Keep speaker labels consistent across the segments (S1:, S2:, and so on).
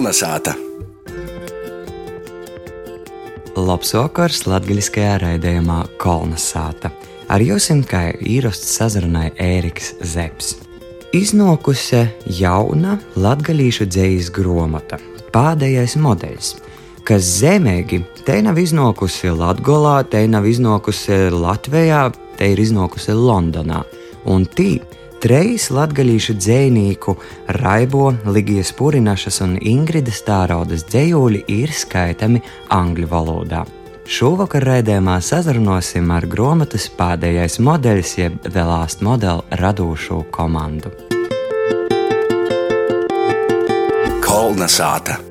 S1: Kolnesāta!
S2: Labs vakars latgaļiskajā raidījumā Kolnesāta. Ar jums kā īrasts sazrunāja Ēriks Zepsi. Iznākusi jauna latgaļīšu dzējas grāmata, pēdējais modelis, kas zemīgi te nav iznākusi Latvijā, te nav iznākusi Latvijā, te ir iznākusi Londonā. Un tī Trejas latgaļīšu dzējnieku Raibo, Ligijas Purinašas un Ingridas Tāraudas dzējūļi ir skaitami angļu valodā. Šovakar raidījumā sazrunosim ar grāmatas pēdējais modelis, jeb The Last Model radūšu komandu.
S1: Kolnesāta!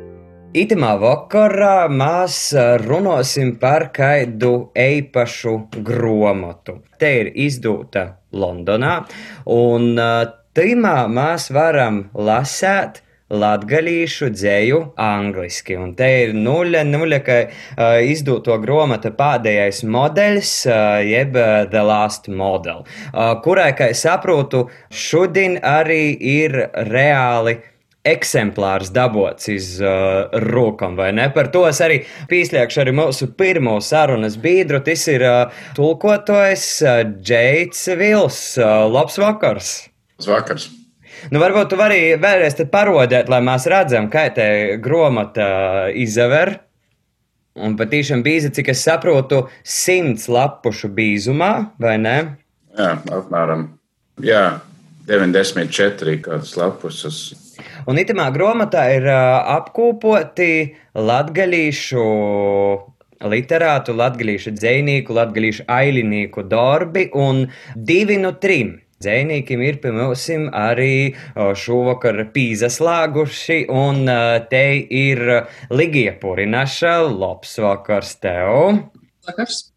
S2: Itamā vakarā mēs runāsim par kādu eipašu grāmatu. Te ir izdota Londonā. Un tajā mēs varam lasīt latgadījušu dzēju angliski. Un te ir nulle, nulle, ka uh, izdoto grāmatu pēdējais modelis, uh, jeb uh, The Last Model, uh, kurai, kā es saprotu, šodien arī ir reāli eksemplārs dabots iz uh, rokām, vai ne? Par to es arī pīslēgšu arī mūsu pirmo sarunas biedru. Tas ir uh, tulkotājs uh, Džeits Vils. Uh, labs vakars!
S3: Labs vakars!
S2: Nu, varbūt tu vari vēlreiz parodēt, lai mēs redzam, kā te gromata izaver. Un patīšām bīza, cik es saprotu, simts lapušu bīzumā, vai ne?
S3: Jā, apmēram. Jā, 94 kādas lapusas.
S2: Un itamā grāmatā ir apkopoti latgaļīšu literātu, latgaļīšu dzēnīku, latgaļīšu ailinīku darbi un divi no trim. Dzēnīkim ir pie mums arī šovakar pīzaslāguši, un te ir Ligija Purinaša. Labs vakars tev!
S4: Vakars!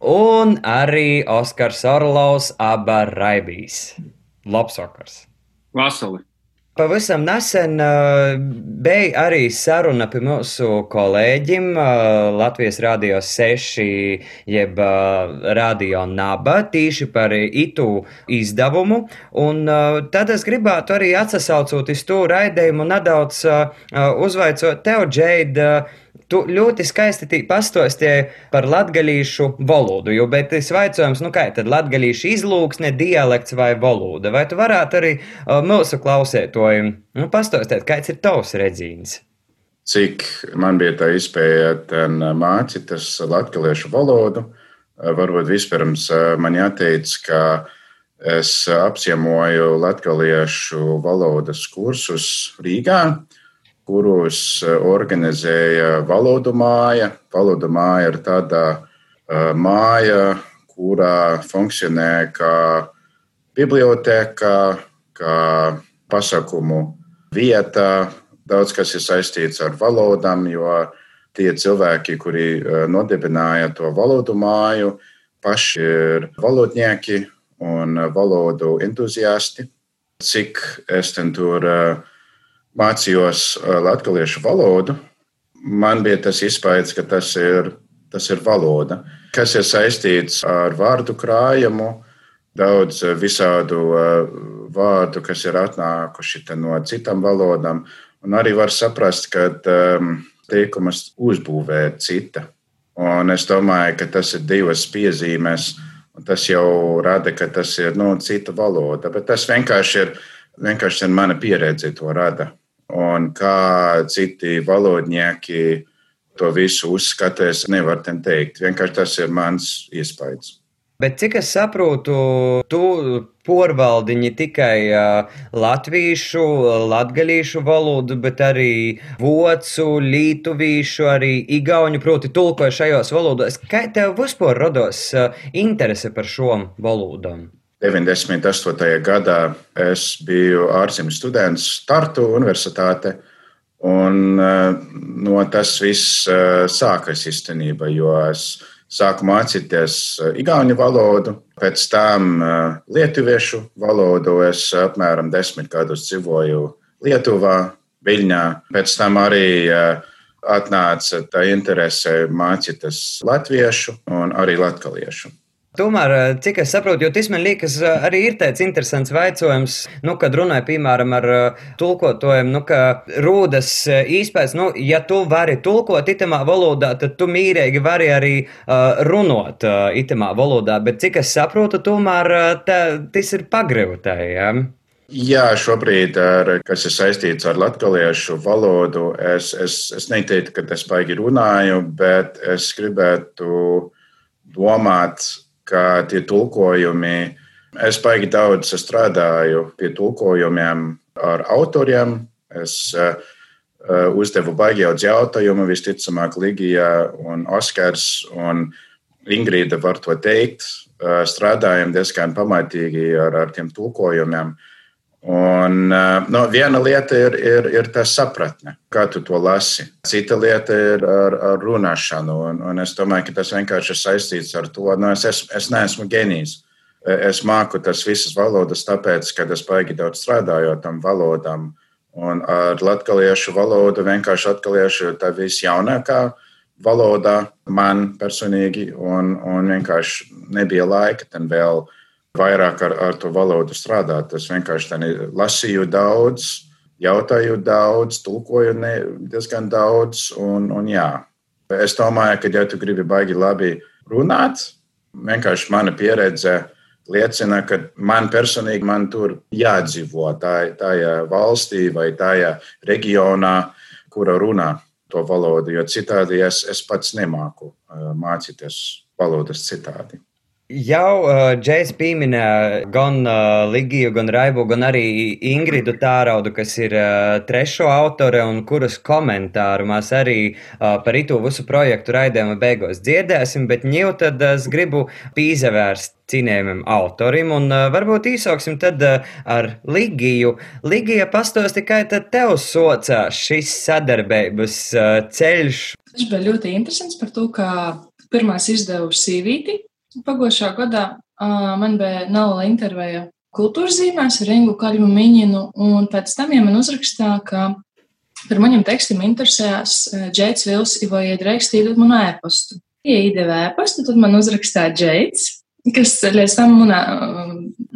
S2: Un arī Oskars Orlovs, aba Raibīs. Labs vakars!
S4: Vasali!
S2: Pavisam nesen uh, bija arī saruna pie mūsu kolēģim uh, Latvijas Rādio 6, jeb uh, Radio Naba, tīši par itu izdevumu. Un tad es gribētu arī atsaucot uz to raidījumu nedaudz uzvaicot tev, Džeid, Tu ļoti skaisti pastāstīji par latgadījušu valodu, jo bet es vaicājums, nu kā tad latgadījušu izlūksne, dialekts vai valoda? Vai tu varētu arī uh, mūsu klausētojiem nu, pastāstīt, kāds ir tavs redzīns?
S3: Cik man bija tā iespēja mācīties latviešu valodu, varbūt vispirms man jāteic, ka es apciemoju latviešu valodas kursus Rīgā kurus eh, organizēja Valodu māja. Valodu māja ir tāda uh, māja, kurā funkcionē kā biblioteka, kā pasākumu vieta. Daudz kas ir saistīts ar valodām, jo tie cilvēki, kuri uh, nodibināja to valodu māju, paši ir valodnieki un valodu entuziasti. Cik es tur uh, mācījos latviešu valodu, man bija tas iespējas, ka tas ir, tas ir valoda, kas ir saistīts ar vārdu krājumu, daudz visādu vārdu, kas ir atnākuši no citām valodām. Un arī var saprast, ka um, teikumus uzbūvē cita. Un es domāju, ka tas ir divas piezīmes, un tas jau rada, ka tas ir nu, cita valoda. Bet tas vienkārši ir, vienkārši ir mana pieredze, to rada un kā citi valodnieki to visu uzskata, es nevaru teikt. Vienkārši tas ir mans iespējas.
S2: Bet cik es saprotu, tu porvaldi ne tikai uh, latviešu, latgaļīšu valodu, bet arī vocu, lītuvīšu, arī igauņu, proti, tulkoju šajos valodos. Kā tev vispār rados uh, interese par šom valodām?
S3: 98. gadā es biju ārzemju students Tartu Universitāte. Un eh, no tas viss eh, sākas īstenībā, jo es sāku mācīties eh, igauņu valodu, pēc tam lietuviešu valodu. Es apmēram desmit gadus dzīvoju Lietuvā, Viļņā. Pēc tam arī atnāca tā interese mācīties latviešu un arī latgaliešu.
S2: Tomēr, eh, cik es saprotu, jo tas man liekas, eh, arī ir tāds interesants jautājums, nu, kad runāja, piemēram, ar eh, tulkotājiem, nu, ka rūdas īspējas, nu, ja tu vari tulkot itamā valodā, tad tu mīrīgi vari arī uh, runot uh, itamā valodā, bet cik es saprotu, tomēr tā, tas ir pagrevotēji. Ja?
S3: Jā, šobrīd, ar, kas ir saistīts ar latviešu valodu, es, es, es neteiktu, ka es baigi runāju, bet es gribētu domāt, ka tie tulkojumi, es baigi daudz strādāju pie tulkojumiem ar autoriem. Es uh, uzdevu baigi daudz jautājumu, visticamāk, Ligija un Oskars un Ingrīda var to teikt. Uh, strādājam diezgan pamatīgi ar, ar tiem tulkojumiem. Un, no, viena lieta ir, ir, ir tā sapratne, kā tu to lasi. Cita lieta ir ar, ar runāšanu. Un, un es domāju, ka tas vienkārši ir saistīts ar to, ka nu, es, es, es neesmu genijs. Es māku tas visas valodas, tāpēc, ka es baigi daudz strādāju ar tam valodām. Un ar latviešu valodu vienkārši latviešu ir tā visjaunākā valoda man personīgi, un, un vienkārši nebija laika tam vēl vairāk ar, ar to valodu strādāt. Es vienkārši lasīju daudz, jautāju daudz, tulkoju ne, diezgan daudz. Un, un jā. Es domāju, ka, ja tu gribi baigi labi runāt, vienkārši mana pieredze liecina, ka man personīgi man tur jādzīvo tajā valstī vai tajā reģionā, kura runā to valodu, jo citādi es, es pats nemāku mācīties valodas citādi.
S2: Jau uh, Džejs pieminēja gan uh, Ligiju, gan Raibu, gan arī Ingridu Tāraudu, kas ir uh, trešo autore un kuras komentāru mēs arī uh, par itu visu projektu raidījuma beigās dzirdēsim, bet ņjau tad es gribu pīzevērst cienējumam autorim un uh, varbūt īsāksim tad uh, ar Ligiju. Ligija pastāsti, kā tad tev socās šis sadarbības uh, ceļš?
S1: Tas bija ļoti interesants par to, ka pirmās izdevu sīvīti Pagošā gadā uh, man bija neliela intervija kultūras zīmēs ar Ingu Kaļmu Miņinu, un pēc tam ja man uzrakstīja, ka par maniem tekstiem interesējās Džeits Vils, vai iedrēkst iedot man ēpastu. Ja iedeva ēpastu, tad man uzrakstīja Džeits, kas līdz tam manā,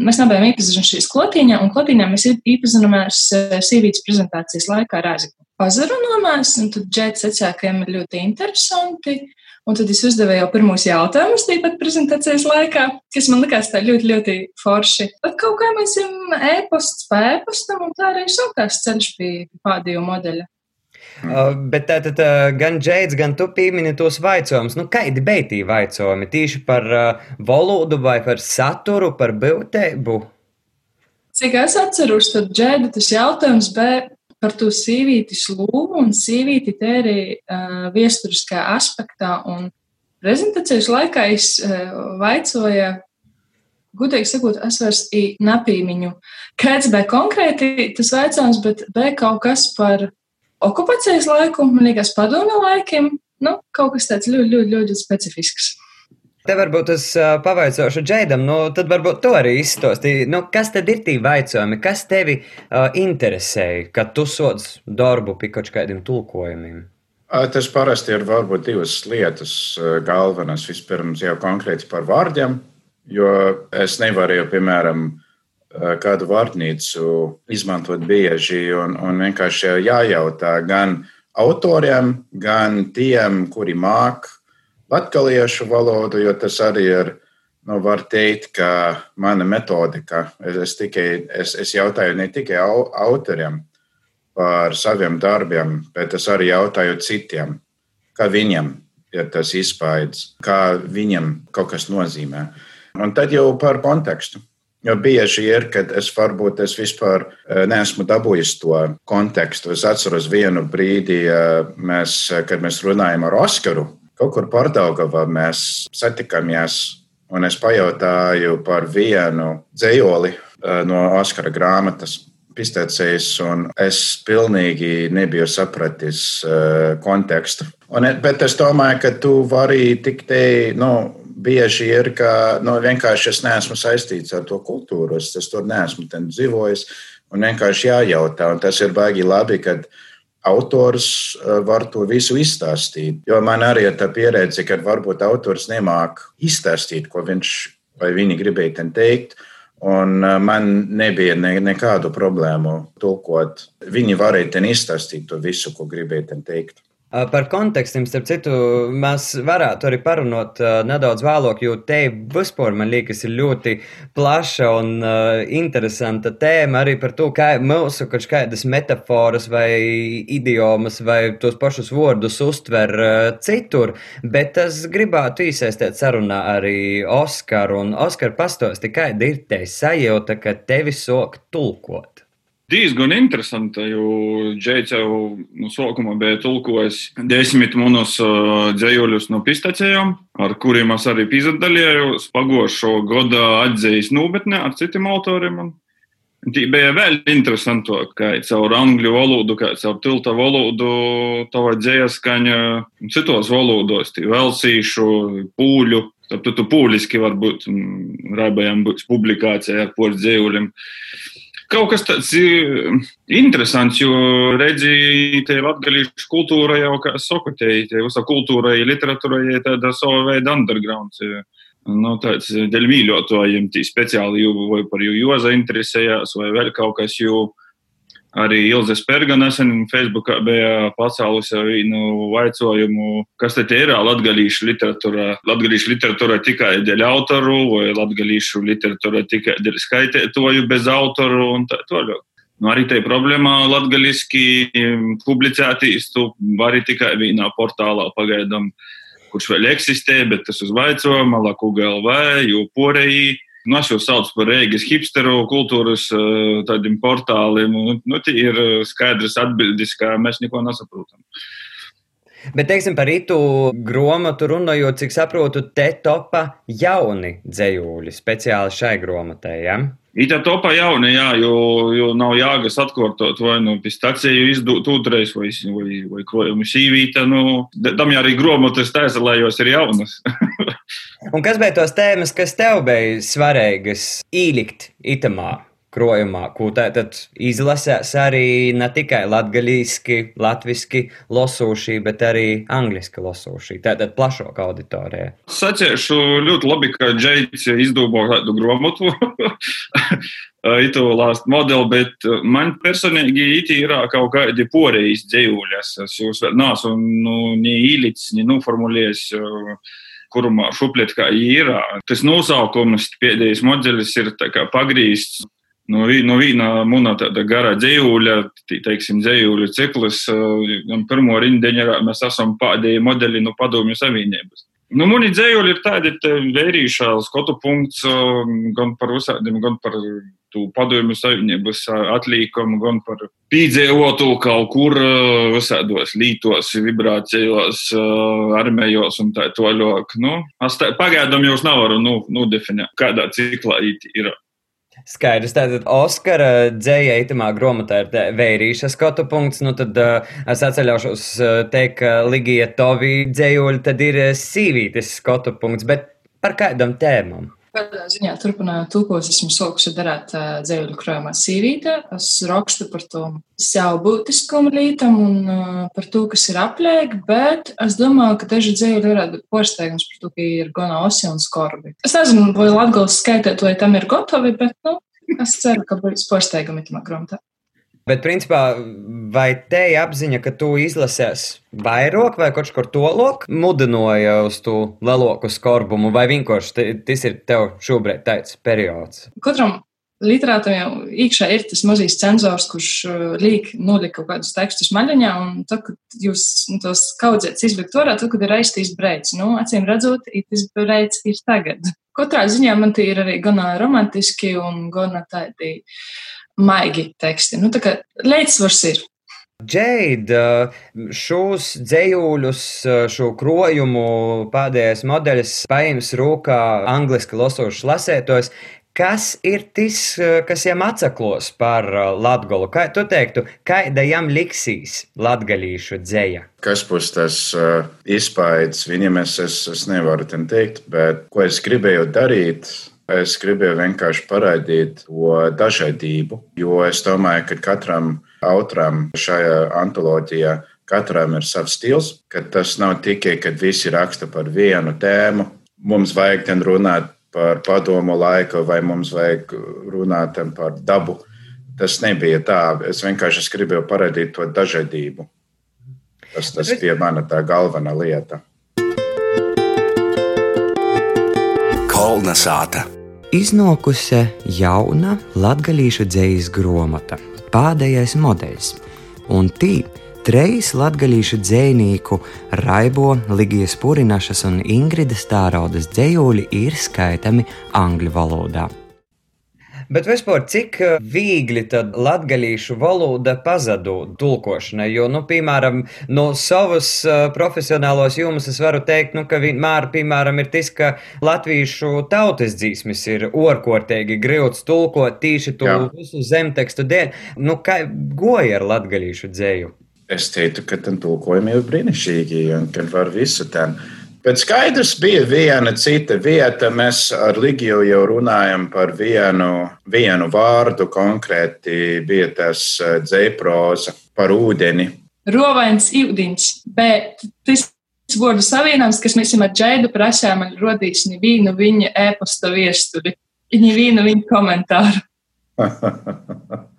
S1: mēs nebijām iepazinušies klotīņā, un klotīņā mēs iepazināmies sīvītas prezentācijas laikā Rāzikā. Pazarunājāmies, un tad Džeits sacīja, ka viņam ir ļoti interesanti. Un tad es uzdevu jau pirmos jautājumus tīpat prezentācijas laikā, kas man likās tā ļoti, ļoti forši. Tad kaut kā mēs esam e-posts pa e-postam, un tā arī sākās ceļš pie pādīju modeļa.
S2: Uh, bet tā tad uh, gan Džeids, gan tu piemini tos jautājumus. Nu, kādi bija tie jautājumi? Tieši par uh, valodu vai par saturu, par būtību?
S1: Cik es atceros, tad Džēda tas jautājums bija par to sīvītis lūmu un sīvīti te arī uh, viesturiskā aspektā. Un prezentācijas laikā es uh, vaicoju, gudīgi sakot, es vairs napīmiņu. Kāds bija konkrēti tas veicams, bet bija kaut kas par okupācijas laiku, man liekas, padomju laikiem. Nu, kaut kas tāds ļoti, ļoti, ļoti specifisks.
S2: Te varbūt es uh, pavaicāšu Džeidam, nu, tad varbūt to arī izstāstīja. Nu, kas tad ir tie jautājumi, kas tevi uh, interesēja, kad tu sods darbu pie kaut kādiem tulkojumiem?
S3: Tas parasti ir varbūt divas lietas galvenas. Vispirms jau konkrēti par vārdiem, jo es nevaru jau, piemēram, kādu vārnīcu izmantot bieži un, un vienkārši jājautā gan autoriem, gan tiem, kuri māk latviešu valodu, jo tas arī ir. Nu, var teikt, ka mana metodika, es, es, tikai, es, es jautāju ne tikai au, autoriem par saviem darbiem, bet es arī jautāju citiem, kā viņiem ir tas izpaids, kā viņam kaut kas nozīmē. Un tad jau par kontekstu. Jo bieži ir, kad es varbūt es vispār eh, neesmu dabūjis to kontekstu. Es atceros vienu brīdi, eh, mēs, kad mēs runājam ar Oskaru Kaut kur Portugālā mēs satikāmies, un es pajautāju par vienu dzējoli eh, no Oskara grāmatas. Pistēcējs, un es pilnīgi nebiju sapratis uh, kontekstu. Un, bet es domāju, ka tu vari tik te, nu, bieži ir, ka nu, vienkārši es neesmu saistīts ar to kultūru, es, es tur neesmu dzīvojis, un vienkārši jājautā. Un tas ir baigi labi, kad autors var to visu izstāstīt. Jo man arī ir tā pieredze, ka varbūt autors nemāk izstāstīt, ko viņš vai viņi gribēja teikt. Un man nebija ne, nekādu problēmu tulkot. Viņi varēja izstāstīt to visu, ko gribēja teikt.
S2: Par kontekstiem, starp citu, mēs varētu arī parunāt uh, nedaudz vēlāk, jo te vispār man liekas ir ļoti plaša un uh, interesanta tēma arī par to, kā mūsu kaut kādas metaforas vai idiomas vai tos pašus vārdus uztver uh, citur, bet es gribētu iesaistīt sarunā arī Oskaru, un Oskar pastosti, kāda ir te sajūta, ka tevi sok tulkot?
S4: Diezgan interesanta, jo Džeits jau no sākuma bija tulkojis desmit monus uh, dzējuļus no pistacējiem, ar kuriem es arī piedalījos pagošo gada atzījas nūbetnē ar citiem autoriem. Tī bija vēl interesantāk, kā caur angļu valodu, kā caur tilta valodu, tava dzēja skaņa citos valodos, velsīšu, pūļu. Tad tu pūliski varbūt raibējām būs publikācija ar ports dzējuļiem. Uh, Kaut kas tāds interesants, jo redzi, te latgalīšu kultūra jau, kā saku, te, te visa kultūra, literatūra ir tāda sava veida underground. Nu, tāds dēļ mīļotājiem, tī speciāli, vai par jū joza interesējās, vai vēl kaut kas, jo Arī Ilze Spērga nesen Facebookā bija pacēlusi vienu vaicojumu, kas tad ir latgalīšu literatūra. Latgalīšu literatūra tikai dēļ autoru, vai latgalīšu literatūra tikai dēļ skaitētoju bez autoru un tā tālāk. Nu, arī tā problēma latgaliski publicētīs, tu vari tikai vienā portālā pagaidām, kurš vēl eksistē, bet tas uz vaicojumu, laku GLV, jo poreji Nu, es jau saucu par Rīgas hipsteru kultūras eh, tādiem portāliem. Nu, ir eh, skaidrs atbildes, kā mēs neko nesaprotam.
S2: Bet, teiksim, par itu grāmatu runājot, cik saprotu, te topa jauni dzējūļi speciāli šai grāmatai. Ja?
S4: Ita topā jauni, jā, jo, jo nav jāgas atkārtot vai nu pistaciju izdot otrais vai, vai, vai krojumu sīvīta. Nu, tam jā arī grāmatas taisa, lai jos ir jaunas.
S2: Un kas bija tos tēmas, kas tev bija svarīgas īlikt itamā? krojumā, ko tātad izlasēs arī ne tikai latgaļīski, latviski losūšī, bet arī angliski losūšī, tātad plašāka auditorija.
S4: Saciešu ļoti labi, ka Džeits izdūmo tādu grāmatu. Itu lāst modeli, bet man personīgi iti ir kaut kādi porejas dzējuļas. Es jūs vēl nāsu nu, ni īlicis, ni noformulējis. Kurumā šupliet kā ir. Tas nosaukums pēdējais modelis ir pagrīsts no, no viena mūna tāda gara dzīvuļa, teiksim, dzīvuļu cikls, gan pirmo rindeņā mēs esam pēdējie modeļi no padomju savienības. Nu, Muni dzējuļi ir tādi vērīšā skotu punkts gan par visādiem, gan par tu padomju savienības atlīkumu, gan par pīdzēvotu kaut kur visādos lītos, vibrācijos, armējos un tā toļok. Nu, tā, pagaidām jūs nevaru nu, nodefinēt, kādā ciklā ir.
S2: Skaidrs, tātad Oskara dzēja itamā grāmatā ir vērīša skatu punkts, nu tad uh, es atceļaušos uh, teikt, ka Ligija Tovi dzējuļi tad ir sīvītis skatu punkts, bet par kādam tēmam?
S1: Kādā ziņā turpinājot to, ko esmu sākusi darīt uh, dzējuļu krājumā sīvītē, es rakstu par to savu būtiskumu lītam un uh, par to, kas ir apliek, bet es domāju, ka daži dzējuļi varētu būt porsteigums par to, ka ir gana osi un skorbi. Es nezinu, vai latgals skaitēt, vai tam ir gotovi, bet, nu, es ceru, ka būs porsteigumi tamā grāmatā.
S2: Bet, principā, vai te ir apziņa, ka tu izlasies vairāk vai kaut kur tolok, mudināja uz to lielāku skorbumu, vai vienkārši tas ir tev šobrīd tāds periods?
S1: Katram literātam jau iekšā ir tas mazais cenzors, kurš uh, liek nolikt kaut kādus tekstus maļaņā, un tad, kad jūs nu, tos kaudzēts izlikt orā, tad, kad ir aiztīs breids, nu, acīm redzot, tas breids ir tagad. Katrā ziņā man tie ir arī gana romantiski un gana tādi maigi teksti. Nu, tā kā līdzsvars ir.
S2: Džeida, šos dzējuļus, šo krojumu pēdējais modelis paņems rokā angliski losošs lasētājs. Kas ir tas, kas jām atsaklos par latgolu? Kā tu teiktu, kāda jām liksīs latgalīšu dzēja?
S3: Kas būs tas uh, izpaids viņam, es, es, es nevaru teikt, bet ko es gribēju darīt, Es gribēju vienkārši parādīt to dažādību, jo es domāju, ka katram autoram šajā antoloģijā katram ir savs stils, ka tas nav tikai, kad visi raksta par vienu tēmu. Mums vajag ten runāt par padomu laiku, vai mums vajag runāt par dabu. Tas nebija tā. Es vienkārši es gribēju parādīt to dažādību. Tas, tas bija mana tā galvenā lieta.
S2: Kolnesāta. Iznākusi jauna latgadījuša dzīslu grāmata, pēdējais modelis. Un tī trejas latgadījušu dzējnieku Raibo, Ligijas Purinašas un Ingridas Tāraudas dzējūļi ir skaitami angļu valodā. Bet vispār, cik eh, viegli tad latgalīšu valoda pazudū tulkošanai? Jo, nu, piemēram, no savas uh, profesionālos jums es varu teikt, nu, ka vienmēr, piemēram, ir tas, ka latviešu tautas dzīsmis ir orkortīgi grūts tulkot tīši to visu zemtekstu dēļ. Nu, kā goja ar latgalīšu dzēju?
S3: Es teiktu, ka tam tulkojumi ir brīnišķīgi un ka var visu tam. Bet skaidrs bija viena cita vieta. Mēs ar Ligiju jau runājam par vienu, vienu vārdu konkrēti. Bija tas eh, dzēproza par ūdeni.
S1: Rovains ūdens, bet tas vārdu savienojums, kas mēs ar Džaidu prasījām, man rodīs nevienu viņa e-pasta viesturi, nevienu viņa komentāru.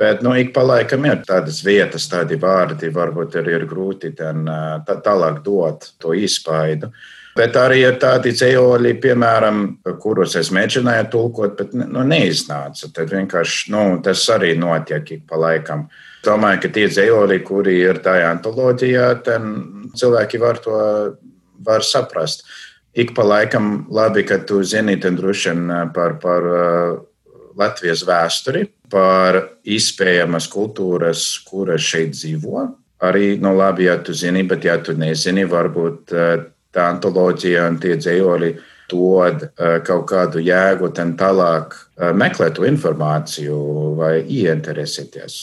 S3: Bet nu, ik pa laikam ir tādas vietas, tādi vārdi, varbūt ir, ir grūti ten, tā, tālāk dot to izpaidu. Bet arī ir tādi ceļoļi, piemēram, kurus es mēģināju tulkot, bet nu, neiznāca. Tad vienkārši nu, tas arī notiek ik pa laikam. Domāju, ka tie ceļoļi, kuri ir tajā antoloģijā, tad cilvēki var to var saprast. Ik pa laikam labi, ka tu zini droši vien par, par Latvijas vēsturi, par izpējamas kultūras, kuras šeit dzīvo. Arī, nu, labi, ja tu zini, bet ja tu nezini, varbūt eh, tā antoloģija un tie dzējoli dod eh, kaut kādu jēgu, tad tālāk eh, meklēt to informāciju vai ieinteresēties.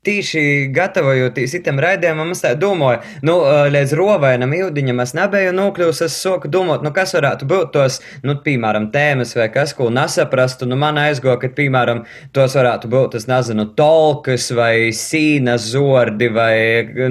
S2: Tīši gatavojoties itam raidījumam, es tā domāju, nu, līdz rovainam jūdiņam es nebiju nokļūs, es soku domāt, nu, kas varētu būt tos, nu, piemēram, tēmas vai kas, ko nesaprastu, nu, man aizgo, ka, piemēram, tos varētu būt, es nezinu, tolkas vai sīnas zordi vai,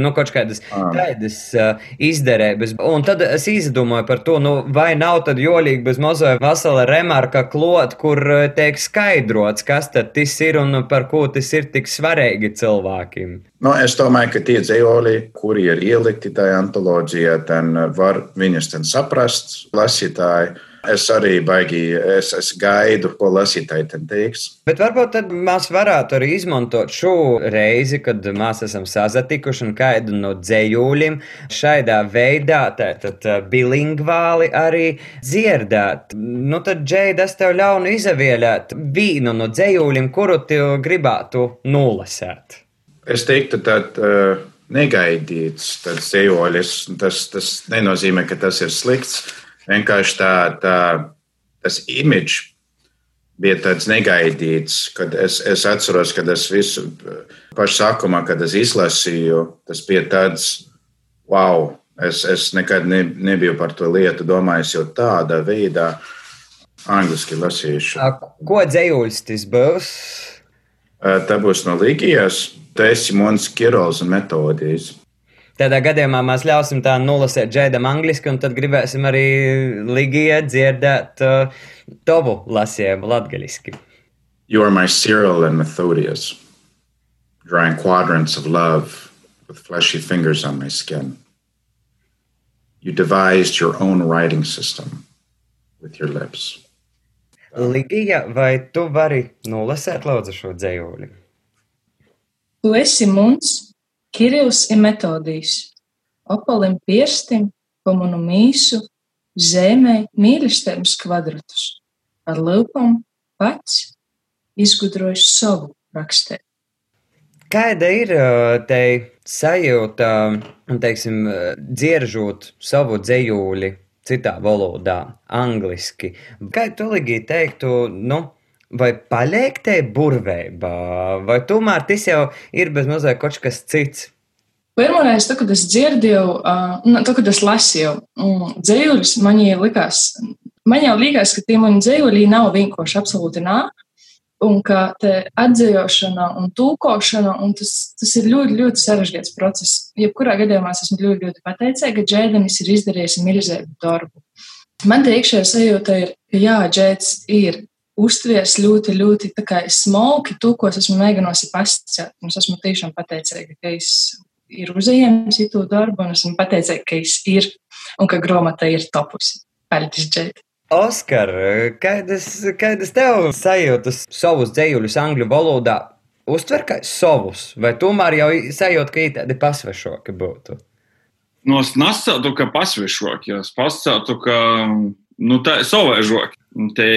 S2: nu, kaut kādas tādas uh, izderēbas. Un tad es izdomāju par to, nu, vai nav tad jolīgi bez mozoja vesela remarka klot, kur tiek skaidrots, kas tad tas ir un par ko tas ir tik svarīgi cilvēki cilvēkiem?
S3: Nu, es domāju, ka tie dzīvoli, kuri ir ielikti tajā antoloģijā, tad var viņus saprast, lasītāji. Es arī baigi, es, es gaidu, ko lasītāji tam teiks.
S2: Bet varbūt mēs varētu arī izmantot šo reizi, kad mēs esam sazatikuši un kādu no dzējūļiem šādā veidā, tātad bilingvāli arī dzirdēt. Nu tad, Džeida, es tev ļaunu izavielēt vīnu no dzējūļiem, kuru tu gribētu nolasēt.
S3: Es teiktu, tad uh, negaidīts dzīvoļs. Tas, tas nenozīmē, ka tas ir slikts. Vienkārši tā, tā, tas imidžs bija tāds negaidīts, kad es, es atceros, kad es visu pašu sākumā, kad es izlasīju, tas bija tāds, wow, es, es nekad ne, nebiju par to lietu domājis jau tādā veidā. Angliski lasīšu.
S2: Ko dzējuļs tas būs?
S3: Tā būs no Ligijas. Tu esi Mons Kirols un metodijas.
S2: Tādā gadījumā mēs ļausim tā nolasīt džēdam angliski, un tad gribēsim arī Ligijai dzirdēt uh, tavu lasījumu latgaļiski.
S3: You are my Cyril and Methodius, drawing quadrants of love with fleshy fingers on my skin. You devised your own writing system with your lips.
S2: Ligija, vai tu vari nolasīt lūdzu šo dzējoļu?
S1: Tu esi mums, Kirils ir metodijs, opalim pirstim, komunu mīsu, zemē mīlestības kvadratus, ar lūpam pats izgudrojis savu rakstē.
S2: Kāda ir te sajūta, teiksim, dzieržot savu dzējūli citā valodā, angliski? Kā tu līgi teiktu, nu, vai paliek te burvībā, vai tomēr tas jau ir bez mazliet kaut kas cits?
S1: Pirmoreiz, tad, kad es dzirdēju, uh, tad, kad es lasīju mm, dzīslis, man likās, man jau liekas, ka tie mani dzīvoļi nav vienkārši absolūti nā. Un ka atzīšana un tūkošana, un tas, tas ir ļoti, ļoti sarežģīts process. Jebkurā gadījumā es esmu ļoti, ļoti pateicīga, ka Džēdenis ir izdarījis milzīgu darbu. Man tie iekšējā sajūta ir, ka jā, Džēds ir uztvies ļoti, ļoti smalki to, ko es esmu mēģinājusi pastāstīt. Es esmu tiešām pateicīga, ka es ir uzņēmis to darbu, un esmu pateicīga, ka es ir un ka grāmata ir topusi. Paldies, Džēd!
S2: Oskar, kādas, kādas tev sajūtas savus dzējuļus angļu valodā? Uztver kā savus, vai tomēr jau sajūta, ka tādi pasvešoki būtu?
S4: Nu, es nesātu, ka pasvešoki, es pasātu, ka nu, tā ir savaižoki. Te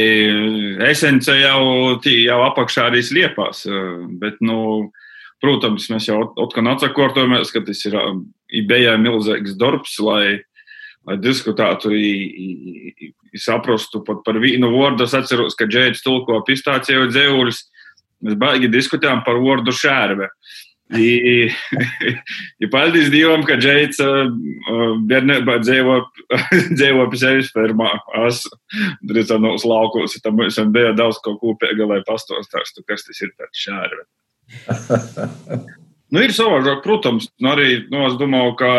S4: esence jau, jau apakšā arī sliepās, bet, nu, protams, mēs jau atkal atsakortojamies, ka tas ir bija milzīgs darbs, lai, lai diskutētu, saprastu pat par vienu vārdu. Es atceros, ka Džēds tulko pistāciju dzēvuļus. Mēs baigi diskutējām par vārdu šērve. I, i paldies Dievam, ka Džeits uh, bērnībā dzīvo, dzīvo pie sevis fermā. Es drīzāk no uz laukos, tam mums bija daudz ko kopīga, lai pastāstītu, kas tas ir pēc šērve. nu, ir savādāk, protams, nu, arī, nu, es domāju, ka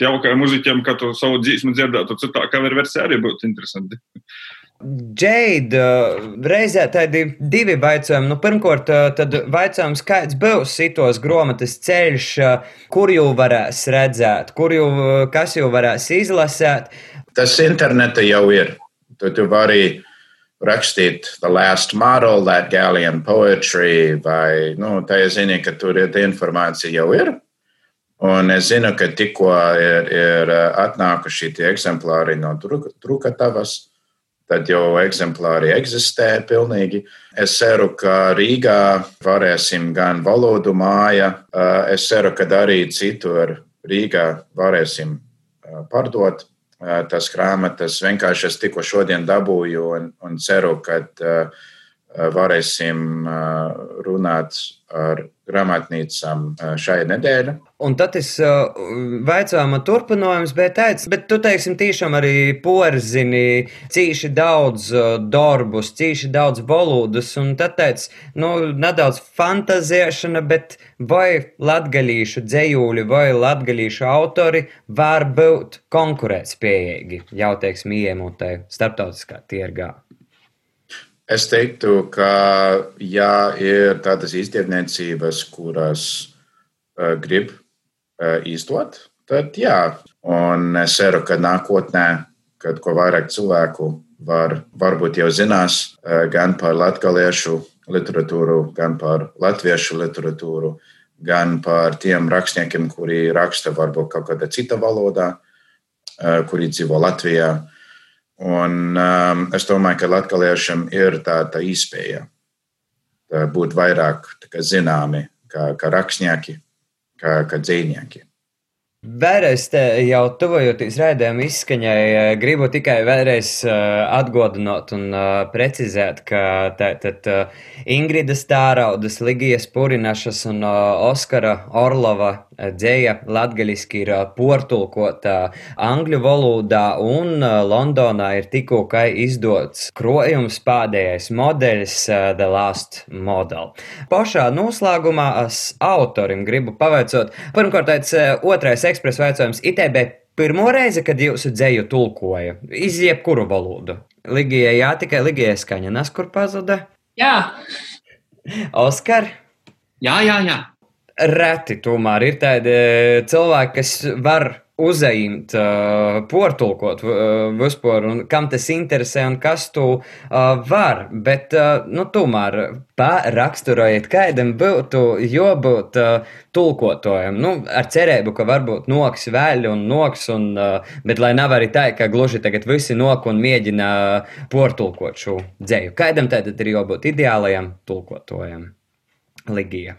S4: jaukajiem muziķiem, ka tu savu dzīsmu dzirdētu citā cover versijā arī būtu interesanti.
S2: Džeida, reizē tādi divi jautājumi. Nu, pirmkārt, tad jautājums, kāds būs šitos grāmatas ceļš, kur jau varēs redzēt, kur jau kas jau varēs izlasīt.
S3: Tas interneta jau ir. Tu, tu vari rakstīt The Last Model, That Galleon Poetry, vai, nu, tā es zinu, ka tur ir informācija jau ir. Un es zinu, ka tikko ir, ir atnākuši tie eksemplāri no Trukatavas tad jau eksemplāri eksistē pilnīgi. Es ceru, ka Rīgā varēsim gan valodu māja, es ceru, ka arī citur Rīgā varēsim pārdot tas grāmatas. Vienkārši es tikko šodien dabūju un, un ceru, ka varēsim runāt ar grāmatnīcām šai nedēļai.
S2: Un tad es uh, vaicāju, turpinājums, bet teicu, bet tu teiksim, tiešām arī porzini cīši daudz uh, darbus, cīši daudz bolūdus, un tad teicu, nu, nedaudz fantazēšana, bet vai latgalīšu dzējūļi vai latgalīšu autori var būt konkurētspējīgi, jau teiksim, iemūtai starptautiskā tirgā.
S3: Es teiktu, ka jā, ir tādas izdevniecības, kuras uh, grib īstot, tad jā. Un es ceru, ka nākotnē, kad ko vairāk cilvēku var, varbūt jau zinās gan par latviešu literatūru, gan par latviešu literatūru, gan par tiem rakstniekiem, kuri raksta varbūt kaut kādā citā valodā, kuri dzīvo Latvijā. Un um, es domāju, ka latviešiem ir tā, tā iespēja tā būt vairāk kā zināmi kā, kā rakstnieki, kā, kā dzīvnieki.
S2: Vēlreiz te jau tuvojoties raidījuma izskaņai, eh, gribu tikai vēlreiz uh, atgādināt un uh, precizēt, ka tātad Ingrida Stāraudas, Ligijas Purinašas un Oskara Orlova dzēja latgaļiski ir portulkota angļu valodā un Londonā ir tikko izdots krojums pēdējais modeļs The Last Model. Pašā noslēgumā es autorim gribu pavaicot, pirmkārt, otrais ekspresa jautājums. ITB pirmo reizi, kad jūsu dzēju tulkoja, iz jebkuru valodu. Ligijai jā, tikai Ligijai skaņa nes, kur pazuda.
S1: Jā.
S2: Oskar?
S5: Jā, jā, jā.
S2: Reti tomēr ir tādi cilvēki, kas var uzaimt, uh, portulkot uh, vispār, un kam tas interesē un kas tu uh, var. Bet, uh, nu, tomēr pāraksturojiet, kādam būtu jābūt uh, tulkotājam. Nu, ar cerību, ka varbūt noks vēl un noks, un, uh, bet lai nav arī tā, ka gluži tagad visi nok un mēģina portulkot šo dzēju. Kādam tātad ir jābūt ideālajam tulkotājam? Ligija.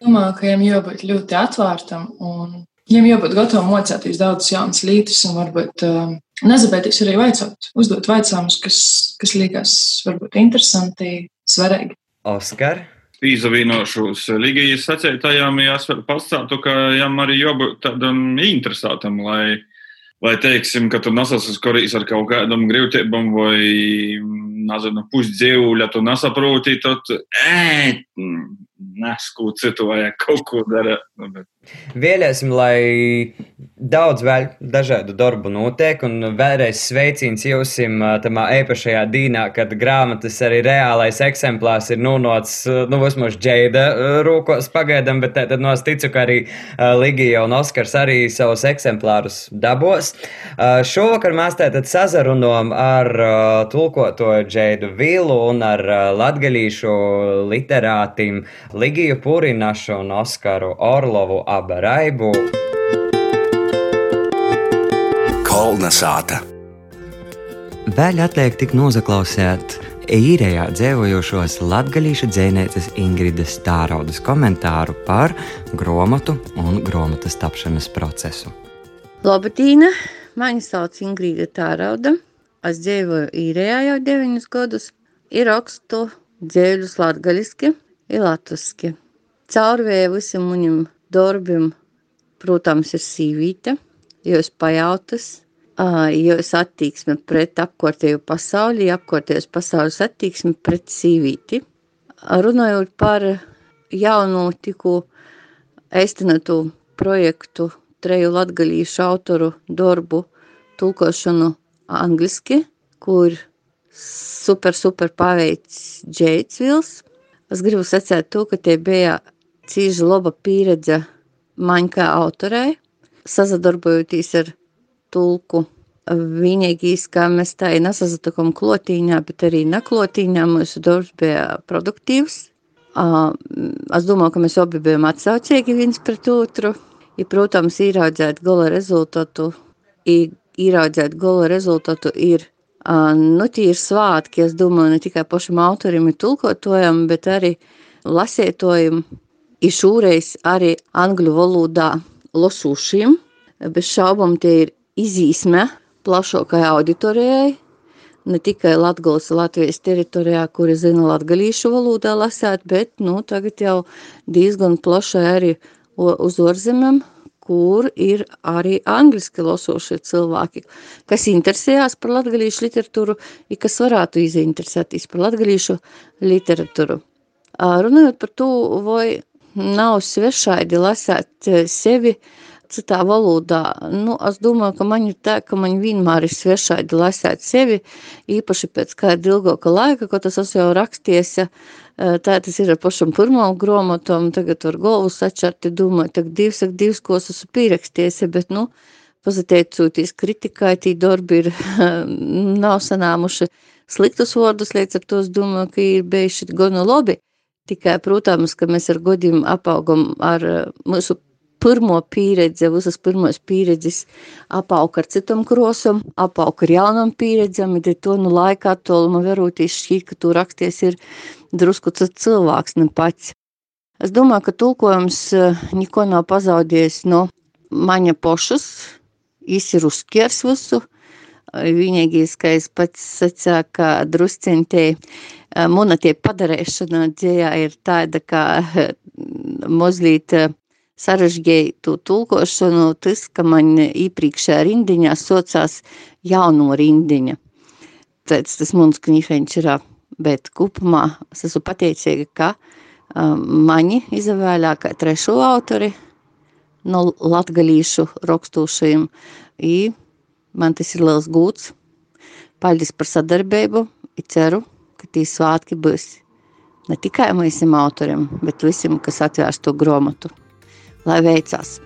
S1: Domāju, ka viņam jābūt ļoti atvērtam un Viņam jābūt gatavam mocēties daudzas jaunas lietas un varbūt uh, nezabēties arī vaicāt, uzdot jautājumus, kas, kas liekas varbūt interesanti, svarīgi.
S2: Oskar?
S4: Izavīnošos Ligijas sacētājām jāsver pastātu, ka jām arī jābūt tādam interesētam, lai vai teiksim, ka tu nesaskaries ar kaut kādam grūtībām vai, nezinu, pusdzīvuļa, tu nesaproti, tad, ē, nesku citu vajag kaut ko darīt. Nu, bet...
S2: Vēlēsim, lai daudz vēl dažādu darbu notiek, un vēlreiz sveiciens jums tamā īpašajā dīnā, kad grāmatas arī reālais eksemplārs ir nonācis, nu, vismaz džēda rūkos pagaidām, bet tad no es ticu, ka arī Ligija un Oskars arī savus eksemplārus dabos. Šovakar mēs tātad sazarunojam ar tulkotoju Džēdu Vilu un ar latgalīšu literātim Ligiju Purinašu un Oskaru Orlovu Abaraibu. Kolnasāta. Vēl atliek tik nozaklausēt īrējā dzīvojošos latgaļīša dzēnētas Ingridas Tāraudas komentāru par gromatu un gromatas tapšanas procesu.
S5: Labatīna! Mani sauc Ingrīda Tārauda. Dzīvoju īrējā jau deviņus gadus. Ir rakstu dzēļus latgaļiski, ir latviski. Caurvēju visam manim darbam, protams, ir sīvīte, jo es pajautas, jo es attieksme pret apkārtējo pasauli, apkārtējos pasaules attieksme pret sīvīti. Runājot par jaunu tiku eistinātu projektu treju latgalīšu autoru darbu tulkošanu angliski, kur super, super paveicis Džeits Vils. Es gribu sacēt to, ka tie bija cīži laba pieredze man kā autorei, sazadarbojoties ar tulku. Vienīgais, kā mēs tā nesazatikam klotīņā, bet arī neklotīņā, mūsu darbs bija produktīvs. Es domāju, ka mēs abi bijām atsaucīgi viens pret otru. Ja, protams, ieraudzēt gala rezultātu, ieraudzēt gala rezultātu ir Nu, tie ir svētki, es domāju, ne tikai pašam autorim ir tulkotājam, bet arī lasētojam, ir šūreiz arī angļu valodā losušiem. Bez šaubām tie ir izīsme plašākai auditorijai, ne tikai Latgales Latvijas teritorijā, kuri zina latgalīšu valodā lasēt, bet, nu, tagad jau diezgan plašai arī uz orzemēm kur ir arī angliski losošie cilvēki, kas interesējās par latgalīšu literatūru, ja kas varētu izinteresēties par latgalīšu literatūru. Runājot par to, vai nav svešaidi lasēt sevi citā valodā, nu, es domāju, ka man ir tā, ka man vienmēr ir svešaidi lasēt sevi, īpaši pēc kāda ilgāka laika, ko tas esmu jau raksties, Tā tas ir ar pašam pirmām grāmatām, tagad ar galvu sačarti domāju, tak divs, ak divs, ko esmu pieraksties, bet, nu, pazateicoties kritikai, tī darbi ir nav sanāmuši sliktus vārdus, līdz ar to es domāju, ka ir bijuši gana labi. Tikai, protams, ka mēs ar godiem apaugam ar mūsu pirmo pieredzi, visas pirmos pieredzes apauk ar citam krosam, apauk ar jaunam pieredzam, bet to nu laikā toluma verūtīs šķīt, ka tu raksties ir drusku cilvēks, ne pats. Es domāju, ka tulkojums eh, neko nav pazaudējis no maņa pošas, jis ir uzskers visu. Vienīgais, ka es pats sacīju, ka druscentēji eh, muna tie padarēšana dzējā ir tāda, ka mazliet sarežģīja to tulkošanu, tas, ka man iepriekšējā rindiņā socās jauno rindiņa. Tāds tas mums knīfeņš ir bet kopumā es esmu pateicīga, ka um, mani izvēlēja kā trešo autori no latgalīšu rakstūšajiem, i man tas ir liels gūts. Paldies par sadarbību, i ceru, ka tī svātki būs ne tikai mūsim autoriem, bet visiem, kas atvērs to gromatu. Lai veicās!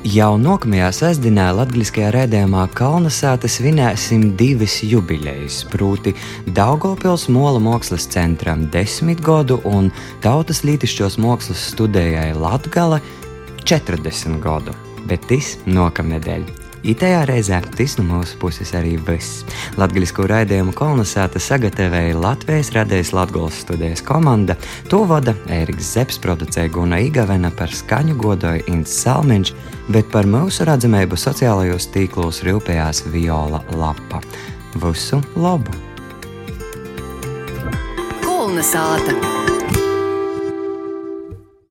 S2: Jau nākamajā sestdienā Latvijasiskajā rādījumā Kalnasāta svinēsim divas jubilejas, proti, Daugopils Mola mākslas centram desmit gadu un Tautas lītišķos mākslas studējai Latgale 40 gadu, bet tas nākamnedēļ. Itajā reizē tas no mūsu puses arī viss. Latvijas raidījumu kolonizēta sagatavoja Latvijas radijas Latvijas studijas komanda. To vada Ēriks Zepes, producēja Guna Igavena par skaņu godoju Inns Salmiņš, bet par mūsu redzamību sociālajos tīklos rūpējās Viola Lapa. Visu labu! Kolonizēta!